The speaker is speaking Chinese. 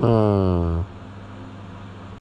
嗯。